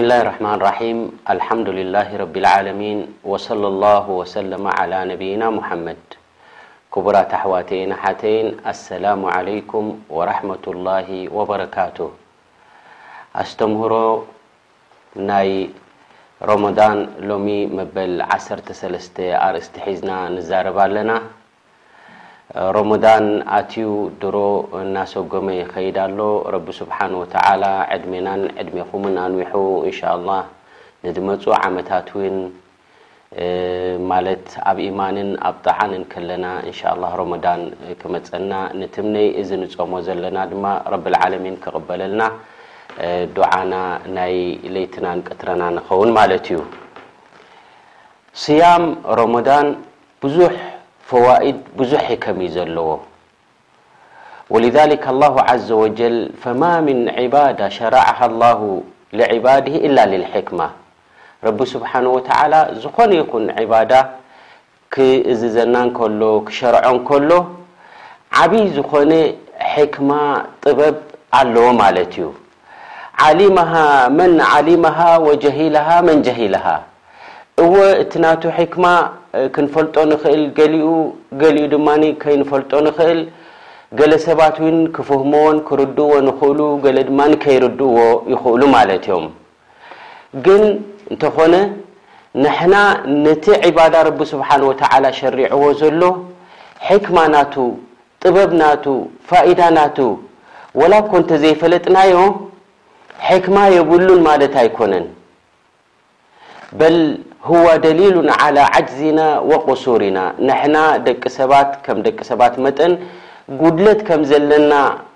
ብስሚላሂ ራሕማን ራሒም ኣልሓምዱሊላሂ ረቢል ዓለሚን ወሰለላሁ ወሰለመ ዓላ ነቢይና ሙሓመድ ክቡራት ኣሕዋተይን ኣሓተይን ኣሰላሙ ዓለይኩም ወራሕመቱላሂ ወበረካቱ ኣስተምህሮ ናይ ሮሞዳን ሎሚ መበል ዓሰርተ ሰለስተ ኣርእስቲ ሒዝና ንዛረብ ኣለና ሮሞዳን ኣትዩ ድሮ እናሰጎመ ይኸይድ ኣሎ ረቢ ሱብሓነሁ ወተዓላ ዕድሜናን ዕድሜኹምን ኣንዊሑ እንሻላህ ንድመፁ ዓመታት እውን ማለት ኣብ ኢማንን ኣብ ጣዓን እንከለና እንሻላህ ሮሞዳን ክመፀና ንትምነይ እዚ ንፆሞ ዘለና ድማ ረብል ዓለሚን ክቕበለልና ዱዓና ናይ ለይትናን ቅትረናን ይኸውን ማለት እዩ ስያም ሮሞዳን ብዙሕ ፈዋኢድ ብዙሕ ሕከም እዩ ዘለዎ ወሊዛሊከ ኣላሁ ዓዘ ወጀል ፈማ ምን ዒባዳ ሸረዐሃ ኣላሁ ሊዕባድህ ኢላ ሊልሕክማ ረቢ ስብሓን ወተዓላ ዝኾነ ይኹን ዒባዳ ክእዝዘና እንከሎ ክሸርዖ እንከሎ ዓብይ ዝኾነ ሕክማ ጥበብ ኣለዎ ማለት እዩ ዓሊመሃ መን ዓሊመሃ ወጀሂለሃ መን ጀሂለሃ እወ እቲ ናቱ ሒክማ ክንፈልጦ ንኽእል ገሊኡ ገሊኡ ድማ ከይንፈልጦ ንኽእል ገለ ሰባት ውን ክፍህምዎን ክርድእዎን ይኽእሉ ገለ ድማ ከይርድእዎ ይኽእሉ ማለት እዮም ግን እንተኾነ ንሕና ነቲ ዒባዳ ረቢ ስብሓን ወተዓላ ሸሪዕዎ ዘሎ ሒክማ ናቱ ጥበብ ናቱ ፋኢዳ ናቱ ወላ እኮ እንተዘይፈለጥናዮ ሕክማ የብሉን ማለት ኣይኮነን በል ሁዋ ደሊሉን ዓላ ዓጅዚና ወቁሱሪና ንሕና ደቂ ሰባት ከም ደቂ ሰባት መጠን ጉድለት ከም ዘለና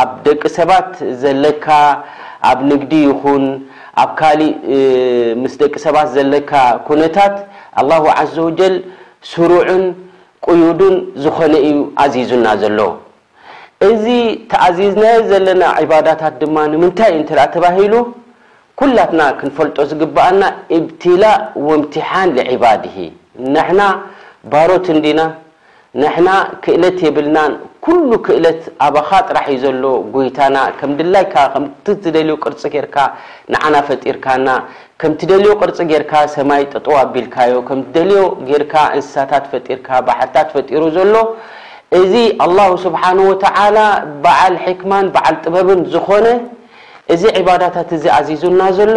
ኣብ ደቂ ሰባት ዘለካ ኣብ ንግዲ ይኹን ኣብ ካሊእ ምስ ደቂ ሰባት ዘለካ ኩነታት ኣላሁ ዓዘወጀል ስሩዕን ቁዩዱን ዝኾነ እዩ ኣዚዙና ዘሎ። እዚ ተኣዚዝናዮ ዘለና ዒባዳታት ድማ ንምንታይ እንተ ተባሂሉ ኩላትና ክንፈልጦ ዝግበኣና ኢብትላእ ወምትሓን ሊዒባዲሂ ንሕና ባሮት እንዲና ንሕና ክእለት የብልናን ኩሉ ክእለት ኣባኻ ጥራሕ እዩ ዘሎ ጎይታና ከም ድላይካ ከምቲ ትደልዮ ቅርጺ ጌርካ ንዓና ፈጢርካና ከም ትደልዮ ቅርጺ ጌርካ ሰማይ ጠጠው ኣቢልካዮ ከም ትደልዮ ጌርካ እንስሳታት ፈጢርካ ባሕርታት ፈጢሩ ዘሎ እዚ ኣላሁ ስብሓነሁ ወተዓላ በዓል ሕክማን በዓል ጥበብን ዝኾነ እዚ ዒባዳታት እዚ ኣዚዙና ዘሎ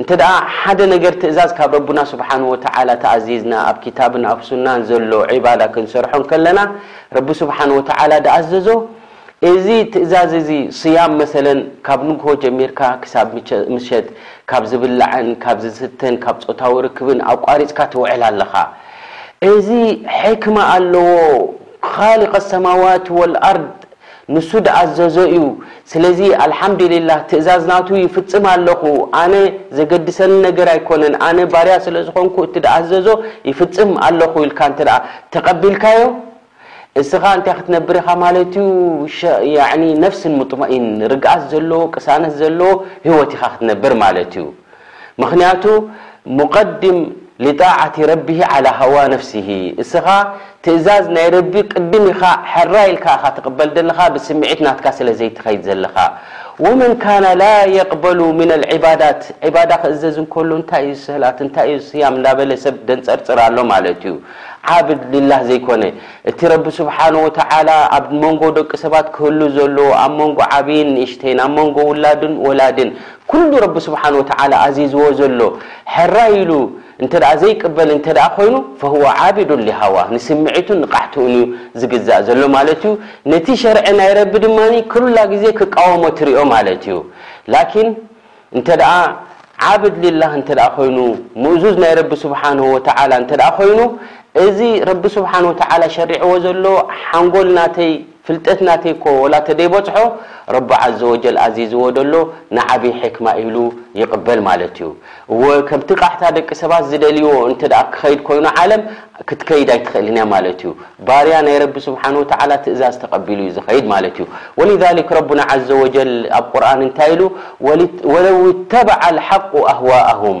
እንተ ሓደ ነገር ትእዛዝ ካብ ረቡና ስብሓነሁ ወተዓላ ተኣዚዝና ኣብ ክታብን ኣብ ሱናን ዘሎ ዒባዳ ክንሰርሖ እንከለና ረቢ ስብሓነሁ ወተዓላ ድኣዘዞ እዚ ትእዛዝ እዚ ስያም መሰለን ካብ ንግሆ ጀሚርካ ክሳብ ምሸት ካብ ዝብላዕን ካብ ዝስተን ካብ ፆታዊ ርክብን ኣቋሪፅካ ትውዕል ኣለኻ እዚ ሕክማ ኣለዎ ኻሊቀ ሰማዋት ወልኣርድ ንሱ ድኣዘዞ እዩ ስለዚ ኣልሓምዲሊላህ ትእዛዝ ናቱ ይፍጽም ኣለኹ ኣነ ዘገድሰኒ ነገር ኣይኮነን ኣነ ባርያ ስለ ዝኾንኩ እቲ ድኣዘዞ ይፍጽም ኣለኹ ኢልካ እንተ ተቐቢልካዮ እስኻ እንታይ ክትነብር ኢኻ ማለት እዩ ያዕኒ ነፍስን ሙጥመኢን ርግኣት ዘለዎ ቅሳነት ዘለዎ ህይወት ኢኻ ክትነብር ማለት እዩ ምኽንያቱ ሙቀድም ሊጣዓቲ ረቢሂ ዓላ ሀዋ ነፍሲሂ እስኻ ትእዛዝ ናይ ረቢ ቅድም ኢኻ ሐራይ ኢልካ እኻ ትቅበል ዘለኻ ብስምዒት ናትካ ስለ ዘይትኸይድ ዘለኻ ወመን ካነ ላ የቅበሉ ምነ ልዒባዳት ዒባዳ ክእዘዝ እንከሎ እንታይ እዩ ሰላት እንታይ እዩ ስያም እንዳበለ ሰብ ደንጸርጽር ኣሎ ማለት እዩ ዓብድ ሊላህ ዘይኮነ እቲ ረቢ ስብሓን ወተዓላ ኣብ መንጎ ደቂ ሰባት ክህሉ ዘለዎ ኣብ መንጎ ዓብይን ንእሽተይን ኣብ መንጎ ውላድን ወላድን ኩሉ ረቢ ስብሓነሁ ወተዓላ ኣዚዝዎ ዘሎ ሕራይ ኢሉ እንተ ዘይቅበል እንተ ኮይኑ ፈሁወ ዓብዱን ሊሃዋህ ንስምዒቱን ንቓሕትኡን እዩ ዝግዛእ ዘሎ ማለት እዩ። ነቲ ሸርዒ ናይ ረቢ ድማ ኩላ ግዜ ክቃወሞ ትሪኦ ማለት እዩ። ላኪን እንተ ዓብድ ሊላህ እንተ ኮይኑ ምእዙዝ ናይ ረቢ ስብሓነሁ ወተዓላ እንተ ኮይኑ እዚ ረቢ ስብሓነሁ ወተዓላ ሸሪዕዎ ዘሎ ሓንጎል ናተይ ፍልጠት ናተይ እኮ ወላ ተደይበጽሖ ረቢ ዓዘወጀል ኣዚዝዎ ደሎ ንዓቢ ሕክማ ኢሉ ይቅበል ማለት እዩ እወ ከምቲ ቃሕታ ደቂ ሰባት ዝደልይዎ እንተ ክኸይድ ኮይኑ ዓለም ክትከይድ ኣይትኽእልን እያ ማለት እዩ ባርያ ናይ ረቢ ስብሓን ወተዓላ ትእዛዝ ተቐቢሉ እዩ ዝኸይድ ማለት እዩ ወሊዛሊክ ረቡና ዓዘወጀል ኣብ ቁርኣን እንታይ ኢሉ ወለው ተበዓ ልሓቁ ኣህዋኣሁም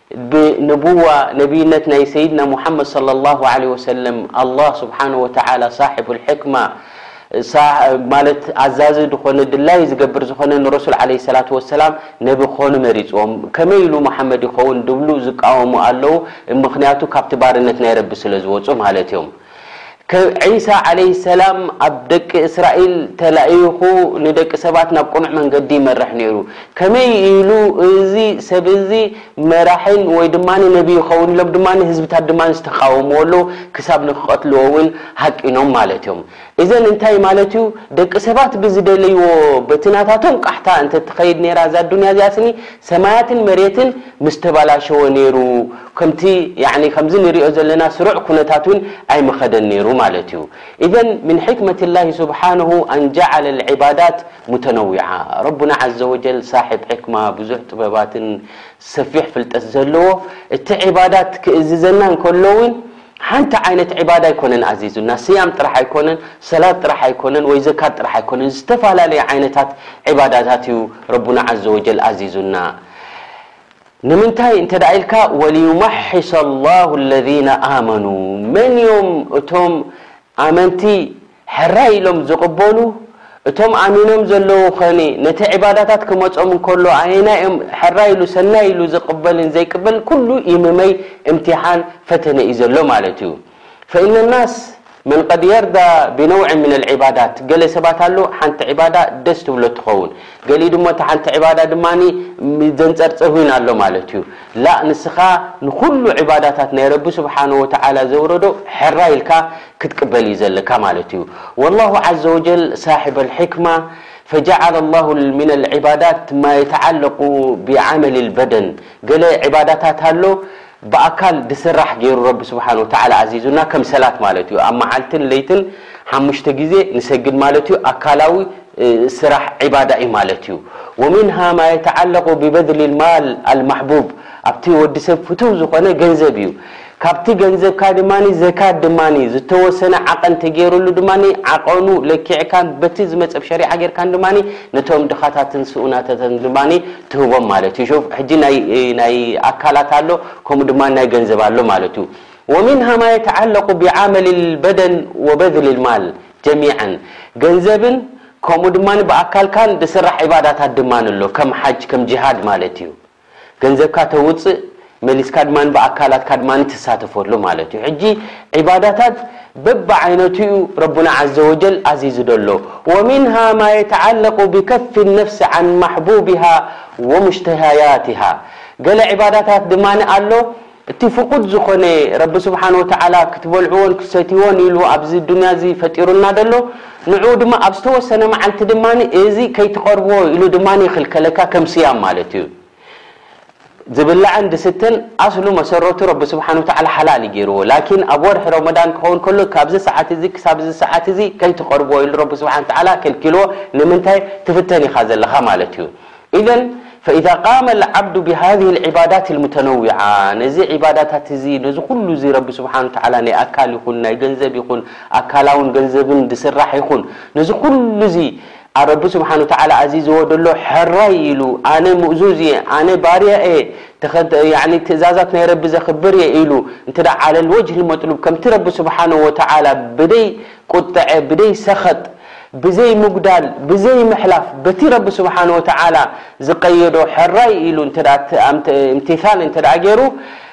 ብንቡዋ፣ ነብይነት፣ ናይ ሰይድና ሙሓመድ ሰለላሁ ዓለይሂ ወሰለም ኣላህ ስብሓነሁ ወተዓላ ሳሒቡል ሕክማ ሳሕ ማለት ኣዛዚ ዝኾነ ድላዩ ዝገብር ዝኾነ ንረሱል ዓለይሂ ሰላቱ ወሰላም ነቢ ክኾኑ መሪጽዎም ከመይ ኢሉ ሙሓመድ ይኸውን ድብሉ ዝቃወሙ ኣለዉ ምኽንያቱ ካብቲ ባርነት ናይ ረቢ ስለዝወጹ ማለት እዮም። ከም ዒሳ ዓለይሂ ሰላም ኣብ ደቂ እስራኤል ተላኢኹ ንደቂ ሰባት ናብ ቅኑዕ መንገዲ ይመርሕ ነይሩ። ከመይ ኢሉ እዚ ሰብ እዚ መራሒን ወይ ድማ ነብይ ይኸውን ኢሎም ድማ ህዝብታት ድማ ዝተቓወምዎ ኣለዉ ክሳብ ንክቐትልዎ እውን ሃቂኖም ማለት እዮም። እዘን እንታይ ማለት እዩ ደቂ ሰባት ብዝደለይዎ በቲ ናታቶም ቃሕታ እንተትኸይድ ነይራ እዛ ኣዱንያ እዚኣ ስኒ ሰማያትን መሬትን ምስተባላሸወ ነይሩ ከምቲ ያኒ ከምዚ ንሪኦ ዘለና ስሩዕ ኩነታት ውን ኣይምኸደን ነይሩ ማለት እዩ። ኢዘን ምን ሕክመት ላሂ ሱብሓነሁ ኣን ጀዐለ ልዕባዳት ሙተነዊዓ ረቡና ዐዘ ወጀል ሳሒብ ሕክማ ብዙሕ ጥበባትን ሰፊሕ ፍልጠት ዘለዎ እቲ ዒባዳት ክእዝዘና እንከሎ ውን ሓንቲ ዓይነት ዒባዳ ኣይኮነን ኣዚዙና ስያም ጥራሕ ኣይኮነን ሰላት ጥራሕ ኣይኮነን ወይ ዘካት ጥራሕ ኣይኮነን ዝተፈላለየ ዓይነታት ዒባዳታት እዩ ረቡና ዐዘ ወጀል ኣዚዙና ንምንታይ እንተ ኢልካ ወልዩማሒሰ ላሁ ለዚነ ኣመኑ መን እዮም እቶም ኣመንቲ ሕራይ ኢሎም ዝቕበሉ እቶም ኣሚኖም ዘለዉ ኸ ነቲ ዒባዳታት ክመጾም እንከሎ ኣየናይ እዮም ሕራይ ኢሉ ሰናይ ኢሉ ዝቕበልን ዘይቅበልን ኩሉ ኢምመይ እምቲሓን ፈተነ እዩ ዘሎ ማለት እዩ ፈኢነ ናስ መን ቀድ የርዳ ቢነውዕን ምነል ዒባዳት ገለ ሰባት ኣሉ ሓንቲ ዒባዳ ደስ ትብሎ ትኸውን ገሊኡ ድሞ እታ ሓንቲ ዒባዳ ድማ ዘንጸርጽር ውን ኣሎ ማለት እዩ ላእ ንስኻ ንኹሉ ዒባዳታት ናይ ረቢ ስብሓነሁ ወተዓላ ዘውረዶ ሕራይ ኢልካ ክትቅበል እዩ ዘለካ ማለት እዩ ወላሁ ዓዘ ወጀል ሳሒብ ኣልሕክማ ፈጀዓለ ኣላሁ ምነል ዒባዳት ማ የተዓለቁ ብዓመል ልበደን ገለ ዒባዳታት ኣሎ ብኣካል ድስራሕ ገይሩ ረቢ ስብሓን ወተዓላ ኣዚዙና ከም ሰላት ማለት እዩ ኣብ መዓልትን ለይትን ሓሙሽተ ግዜ ንሰግድ ማለት እዩ ኣካላዊ ስራሕ ዒባዳ እዩ ማለት እዩ ወሚንሃ ማ የተዓለቁ ብበድሊ ልማል ኣልማሕቡብ ኣብቲ ወዲ ሰብ ፍትው ዝኾነ ገንዘብ እዩ ካብቲ ገንዘብካ ድማ ዘካት ድማ ዝተወሰነ ዓቐን ተገይሩሉ ድማ ዓቐኑ ለኪዕካን በቲ ዝመፀብ ሸሪዓ ገይርካን ድማ ነቶም ድኻታትን ስኡናታትን ድማ ትህቦም ማለት እዩ ሹፍ ሕጂ ናይ ናይ ኣካላት ኣሎ ከምኡ ድማ ናይ ገንዘብ ኣሎ ማለት እዩ ወሚንሃ ማ የተዓለቁ ቢዓመል ልበደን ወበድል ልማል ጀሚዐን ገንዘብን ከምኡ ድማ ብኣካልካን ዝስራሕ ዒባዳታት ድማ ኣሎ ከም ሓጅ ከም ጂሃድ ማለት እዩ ገንዘብካ ተውፅእ መሊስካ ድማ ብኣካላትካ ድማ ትሳተፈሉ ማለት እዩ ሕጂ ዒባዳታት በብዓይነቱ እዩ ረቡና ዓዘ ወጀል ኣዚዙ ዘሎ ወሚንሃ ማ የተዓለቁ ብከፊ ነፍሲ ዓን ማሕቡብሃ ወሙሽተሀያትሃ ገለ ዒባዳታት ድማ ኣሎ እቲ ፍቁድ ዝኾነ ረቢ ስብሓን ወተዓላ ክትበልዕዎን ክትሰትይዎን ኢሉ ኣብዚ ዱንያ እዚ ፈጢሩልና ዘሎ ንዑኡ ድማ ኣብ ዝተወሰነ መዓልቲ ድማ እዚ ከይትቐርብዎ ኢሉ ድማ ይኽልከለካ ከም ስያም ማለት እዩ ዝብላዕን ዝስተን ኣስሉ መሰረቱ ረቢ ስብሓን ወተዓላ ሓላል እዩ ገይርዎ ላኪን ኣብ ወርሒ ረመዳን ክኸውን ከሎ ካብዚ ሰዓት እዚ ክሳብ እዚ ሰዓት እዚ ከይትቐርቦ ኢሉ ረቢ ስብሓን ወተዓላ ከልኪልዎ ንምንታይ ትፍተን ኢኻ ዘለኻ ማለት እዩ ኢዘን ፈኢዛ ቃመ ልዓብዱ ብሃዚህ ልዕባዳት ልሙተነዊዓ ነዚ ዒባዳታት እዚ ነዚ ኩሉ እዚ ረቢ ስብሓን ወተዓላ ናይ ኣካል ይኹን ናይ ገንዘብ ይኹን ኣካላውን ገንዘብን ዝስራሕ ይኹን ነዚ ኩሉ እዚ ኣ ረቢ ስብሓን ወተዓላ ኣዚዝዎ ደሎ ሐራይ ኢሉ ኣነ ምእዙዝ እየ ኣነ ባርያ እየ ተኸተ ያኒ ትእዛዛት ናይ ረቢ ዘኽብር እየ ኢሉ እንተ ዓለል ወጅህ ልመጥሉብ ከምቲ ረቢ ስብሓነሁ ወተዓላ ብደይ ቁጠዐ ብደይ ሰኸጥ ብዘይ ምጉዳል ብዘይ ምሕላፍ በቲ ረቢ ስብሓነሁ ወተዓላ ዝቀየዶ ሐራይ ኢሉ እንተ እምቲሳል እንተ ገይሩ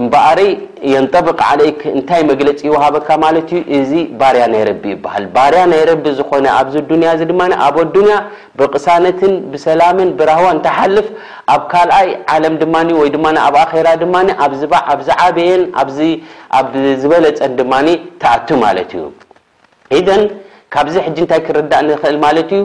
እምበኣርይ የንጠብቅ ዓለይክ እንታይ መግለጺ ይወሃበካ ማለት እዩ እዚ ባርያ ናይ ረቢ ይበሃል ባርያ ናይ ረቢ ዝኾነ ኣብዚ ኣዱንያ እዚ ድማ ኣብ ኣዱንያ ብቅሳነትን ብሰላምን ብራህዋን ትሓልፍ ኣብ ካልኣይ ዓለም ድማ ወይ ድማ ኣብ ኣኼራ ድማ ኣብ ዝባዕ ኣብ ዝዓበየን ኣብዚ ኣብ ዝበለጸን ድማ ትኣቱ ማለት እዩ ኢዘን ካብዚ ሕጂ እንታይ ክንርዳእ ንኽእል ማለት እዩ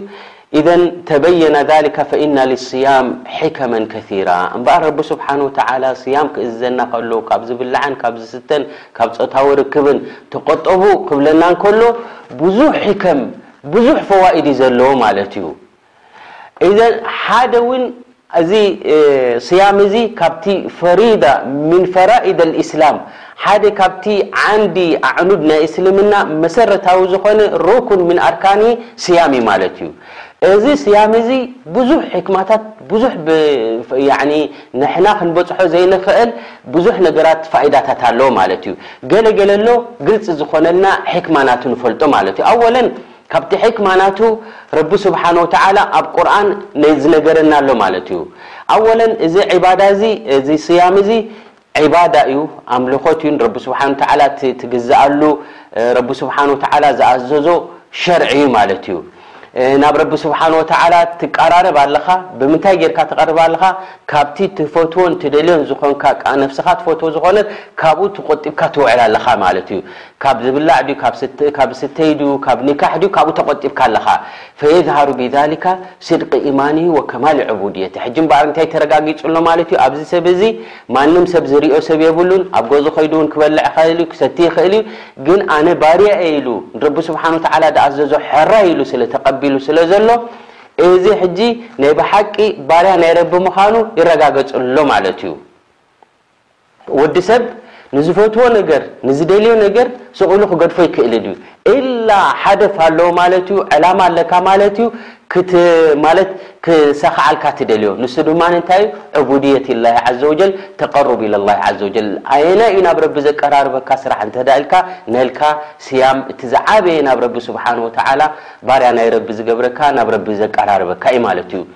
ኢዘን ተበየነ ዛሊከ ፈኢነ ሊስያም ሒከመን ከሲራ እምበኣር ረቢ ስብሓነሁ ወተዓላ ስያም ክእዝዘና ከሎ ካብ ዝብላዕን ካብ ዝስተን ካብ ጾታዊ ርክብን ተቆጠቡ ክብለና እንከሎ ብዙሕ ሒከም ብዙሕ ፈዋኢድ እዩ ዘለዎ ማለት እዩ። ኢዘን ሓደ ውን እዚ ስያመ እዚ ካብቲ ፈሪዳ ምን ፈራኢድ ኣልእስላም ሓደ ካብቲ ዓንዲ ኣዕኑድ ናይ እስልምና መሰረታዊ ዝኾነ ሩኩን ምን ኣርካኒ ስያም እዩ ማለት እዩ። እዚ ስያመ እዚ ብዙሕ ሕክማታት ብዙሕ ብ ያኒ ንሕና ክንበጽሖ ዘይንኽእል ብዙሕ ነገራት ፋኢዳታት ኣለዎ ማለት እዩ። ገለ ገለ ኣሎ ግልጺ ዝኾነልና ሕክማ ናቱ ንፈልጦ ማለት እዩ። ኣወለን ካብቲ ሕክማ ናቱ ረቢ ስብሓነሁ ወተዓላ ኣብ ቁርኣን ዝነገረና ኣሎ ማለት እዩ። ኣወለን እዚ ዒባዳ እዚ እዚ ስያም እዚ ዒባዳ እዩ፣ ኣምልኾት እዩ፣ ንረቢ ስብሓነሁ ወተዓላ ትግዝኣሉ ረቢ ስብሓነሁ ወተዓላ ዝኣዘዞ ሸርዒ እዩ ማለት እዩ። ናብ ረቢ ስብሓነሁ ወተዓላ ትቀራረብ ኣለኻ፣ ብምንታይ ጌርካ ትቐርብ ኣለኻ? ካብቲ ትፈትዎን ትደልዮን ዝኾንካ ነብስኻ ትፈትዎ ዝኾነት ካብኡ ትቆጢብካ ትውዕል ኣለኻ ማለት እዩ። ካብ ዝብላዕ ድዩ ካብ ዝስተይ ድዩ ካብ ኒካሕ ድዩ ካብኡ ተቆጢብካ ኣለኻ ፈየዝሃሩ ቢዛሊካ ስድቂ ኢማኒሂ ወከማሊ ዑቡዲየቲ ሕጂ እምበኣር እንታይ ተረጋጊጹ ኣሎ ማለት እዩ ኣብዚ ሰብ እዚ ማንም ሰብ ዝሪኦ ሰብ የብሉን ኣብ ገዝኡ ከይዱ እውን ክበልዕ ይኸእል እዩ ክሰቲ ይኸእል እዩ ግን ኣነ ባርያ እየ ኢሉ ንረቢ ስብሓን ወተዓላ ዝኣዘዞ ሕራይ ኢሉ ስለ ተቀቢሉ ስለ ዘሎ እዚ ሕጂ ናይ ብሓቂ ባርያ ናይ ረቢ ምዃኑ ይረጋገጽ ኣሎ ማለት እዩ ወዲ ሰብ ንዝፈትዎ ነገር ንዝደልዮ ነገር ስቕ ኢሉ ክገድፎ ይክእል ድዩ እላ ሓደፍ ኣለዎ ማለት እዩ ዕላማ ኣለካ ማለት እዩ ክት ማለት ክሳኻዓልካ ትደልዮ ንሱ ድማ እንታይ እዩ ዕቡድየት ላሂ ዓዘ ወጀል ተቀሩብ ኢለ ላሂ ዓዘ ወጀል ኣየናይ እዩ ናብ ረቢ ዘቀራርበካ ስራሕ እንተዳ ኢልካ ነልካ ስያም እቲ ዝዓበየ ናብ ረቢ ስብሓን ወተዓላ ባርያ ናይ ረቢ ዝገብረካ ናብ ረቢ ዘቀራርበካ እዩ ማለት እዩ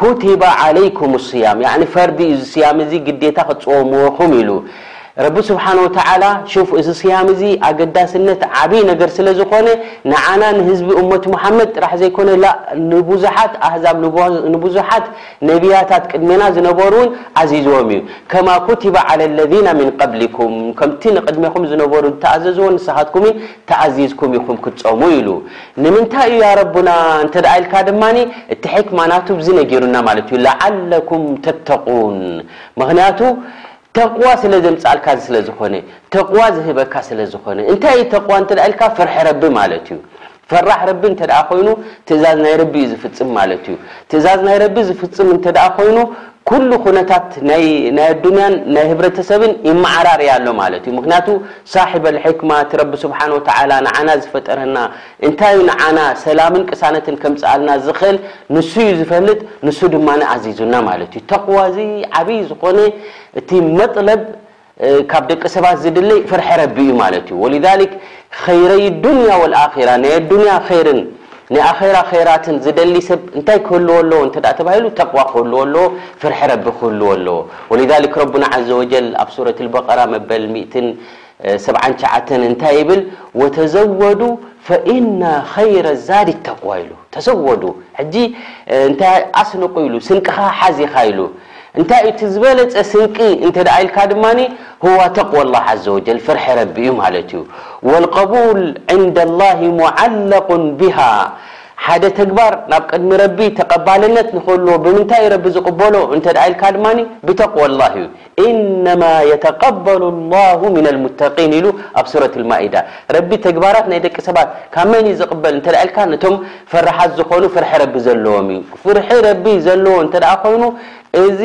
ኩቲበ ዓለይኩም ስያም ያኒ ፈርዲ እዩ እዚ ስያም እዚ ግዴታ ክትጸወምዎ ኢኹም ኢሉ ረቢ ስብሓን ወተዓላ ሹፍ እዚ ስያም እዚ ኣገዳስነት ዓብይ ነገር ስለ ዝኾነ ንዓና ንህዝቢ እመት ሙሓመድ ጥራሕ ዘይኮነ ላእ ንቡዙሓት ኣህዛብ ንቡዙሓት ነብያታት ቅድሜና ዝነበሩ እውን ኣዚዝዎም እዩ ከማ ኩቲበ ዓለ ለዚነ ምን ቀብሊኩም ከምቲ ንቅድሜኹም ዝነበሩ ዝተኣዘዝዎ ንስኻትኩምን ተኣዚዝኩም ኢኹም ክትጾሙ ኢሉ። ንምንታይ እዩ ያ ረቡና እንተ ኢልካ ድማ እቲ ሕክማ ናቱ ብዚ ነጊሩና ማለት እዩ ለዓለኩም ተተቁን ምኽንያቱ ተቅዋ ስለ ዘምጽኣልካ ስለ ዝኾነ ተቅዋ ዝህበካ ስለ ዝኾነ እንታይ እዩ ተቅዋ እንተ ኢልካ ፍርሒ ረቢ ማለት እዩ ፈራሕ ረቢ እንተ ኮይኑ ትእዛዝ ናይ ረቢ እዩ ዝፍጽም ማለት እዩ ትእዛዝ ናይ ረቢ ዝፍጽም እንተ ኮይኑ ኩሉ ኩነታት ናይ ናይ ኣዱንያን ናይ ህብረተሰብን ይመዓራረይ ኣሎ ማለት እዩ ምክንያቱ ሳሒብ ኣልሒክማ እቲ ረቢ ስብሓን ወተዓላ ንዓና ዝፈጠረና እንታይ እዩ ንዓና ሰላምን ቅሳነትን ከምፀኣልና ዝኽእል ንሱ እዩ ዝፈልጥ ንሱ ድማ ኣዚዙና ማለት እዩ ተቅዋ እዚ ዓብይ ዝኾነ እቲ መጥለብ ካብ ደቂ ሰባት ዝድለይ ፍርሒ ረቢ እዩ ማለት እዩ ወሊዛሊክ ኸይረይ ዱንያ ወልኣኺራ ናይ ኣዱንያ ኸይርን ናይ ኣኼራ ኸይራትን ዝደሊ ሰብ እንታይ ክህልዎ ኣለዎ እንተ ተባሂሉ ተቕዋ ክህልዎ ኣለዎ ፍርሒ ረቢ ክህልዎ ኣለዎ ወሊዛሊክ ረቡና ዓዘ ወጀል ኣብ ሱረት ኣልበቀራ መበል ሚእትን ሰብዓን ትሽዓተን እንታይ ይብል ወተዘወዱ ፈኢና ኸይረ ዛዲ ተቕዋ ኢሉ ተዘወዱ ሕጂ እንታይ ኣስንቑ ኢሉ ስንቅኻ ሓዝ ኢኻ ኢሉ እንታይ እዩ እቲ ዝበለጸ ስንቂ እንተ ኢልካ ድማ ሁዋ ተቅዋላህ ዓዘወጀል ፍርሒ ረቢ እዩ ማለት እዩ ወልቀቡል ዕንደላሂ ሙዓለቁን ቢሃ ሓደ ተግባር ናብ ቅድሚ ረቢ ተቀባልነት ንክህልዎ ብምንታይ እዩ ረቢ ዝቅበሎ እንተ ኢልካ ድማ ብተቅዋላህ እዩ ኢነማ የተቀበሉ ላሁ ሚን ኣልሙተቂን ኢሉ ኣብ ሱረት ኣልማኢዳ ረቢ ተግባራት ናይ ደቂ ሰባት ካብ መን እዩ ዝቅበል እንተ ኢልካ ነቶም ፈራሓት ዝኾኑ ፍርሒ ረቢ ዘለዎም እዩ። ፍርሒ ረቢ ዘለዎ እንተ ኮይኑ እዚ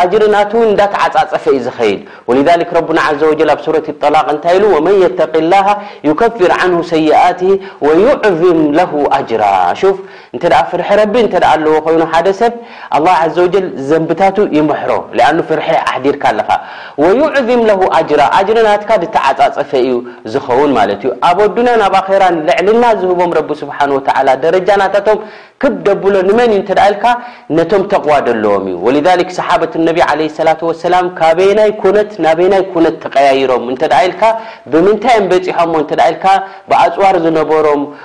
ኣጅሪ ናቱ እውን እንዳተዓጻጸፈ እዩ ዝኸይድ። ወሊዛሊክ ረቡና ዓዘ ወጀል ኣብ ሱረት ጠላቅ እንታይ ኢሉ ወመን የተቂላሃ ዩከፊር ዓንሁ ሰይኣትህ ወዩዕዝም ለሁ ኣጅራ። ሹፍ እንተ ፍርሒ ረቢ እንተ ኣለዎ ኮይኑ ሓደ ሰብ ኣላህ ዓዘወጀል ዘንብታቱ ይምሕሮ ሊኣኑ ፍርሒ ኣሕዲርካ ኣለኻ ወዩዕዚም ለሁ ኣጅራ ኣጅሪ ናትካ ድተዓጻጸፈ እዩ ዝኸውን ማለት እዩ ኣብ ኣዱንያን ኣብ ኣኼራን ልዕልና ዝህቦም ረቢ ስብሓን ወተዓላ ደረጃ ናታቶም ክብ ደብሎ ንመን እዩ እንተ ኢልካ ነቶም ተቕዋ ደለዎም እዩ ወሊዛሊክ ሰሓበት ነቢ ዓለይሂ ሰላቱ ወሰላም ካበየናይ ኩነት ናበየናይ ኩነት ተቐያይሮም እንተ ኢልካ ብምንታይ እዮም በጺሖሞ እንተ ኢልካ ብኣጽዋር ዝነበሮም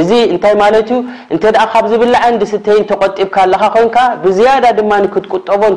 እዚ እንታይ ማለት እዩ? እንተድኣ ካብ ዝብላዕን ዝስተይን ተቖጢብካ ኣለኻ ኮይንካ፣ ብዝያዳ ድማ ክትቁጠቦን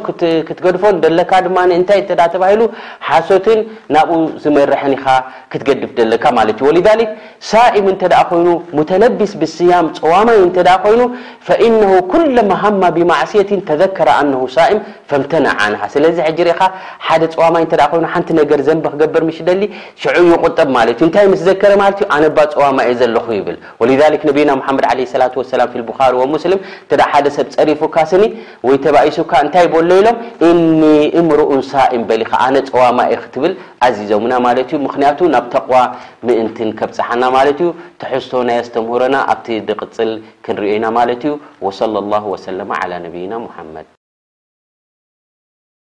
ክትገድፎን ዘለካ ድማ እንታይ እንተድኣ ተባሂሉ ሓሶትን ናብኡ ዝመርሕን ኢኻ ክትገድፍ ዘለካ ማለት እዩ። ወሊዛሊክ ሳኢም እንተድኣ ኮይኑ ሙተለቢስ ብስያም ጸዋማይ እንተድኣ ኮይኑ ፈኢነሁ ኩለማ ሃማ ቢማዕስየቲን ተዘከረ ኣነሁ ሳኢም ፈምተነዐ ዐንሃ ስለዚ ሕጂ ርኢኻ ሓደ ጸዋማይ እንተድኣ ኮይኑ ሓንቲ ነገር ዘንቢ ክገብር ምስ ዝደሊ ሽዑ ይቑጠብ ማለት እዩ። እንታይ ምስ ዘከረ ማለት እዩ? ኣነ እባ ጸዋማ እየ ዘለኹ ይብል። ወሊዛሊክ ነብዩና ሙሓመድ ዓለይሂ ሰላቱ ወሰላም ፊል ቡኻሪ ወሙስሊም እንተ ደኣ ሓደ ሰብ ጸሪፉካ ስኒ ወይ ተባኢሱካ እንታይ በሎ ኢሎም ኢኒ እምሩኡን ሳኢም በል ኢኻ ኣነ ጸዋማ እየ ክትብል ኣዚዞምና ማለት እዩ። ምኽንያቱ ናብ ተቕዋ ምእንትን ከብጽሓና ማለት እዩ። ትሕዝቶ ናይ ኣስተምህሮና ኣብቲ ዝቕጽል ክንርእዮ ኢና ማለት እዩ። ወሰለላሁ ወሰለመ ዓላ ነብይና ሙሓመድ።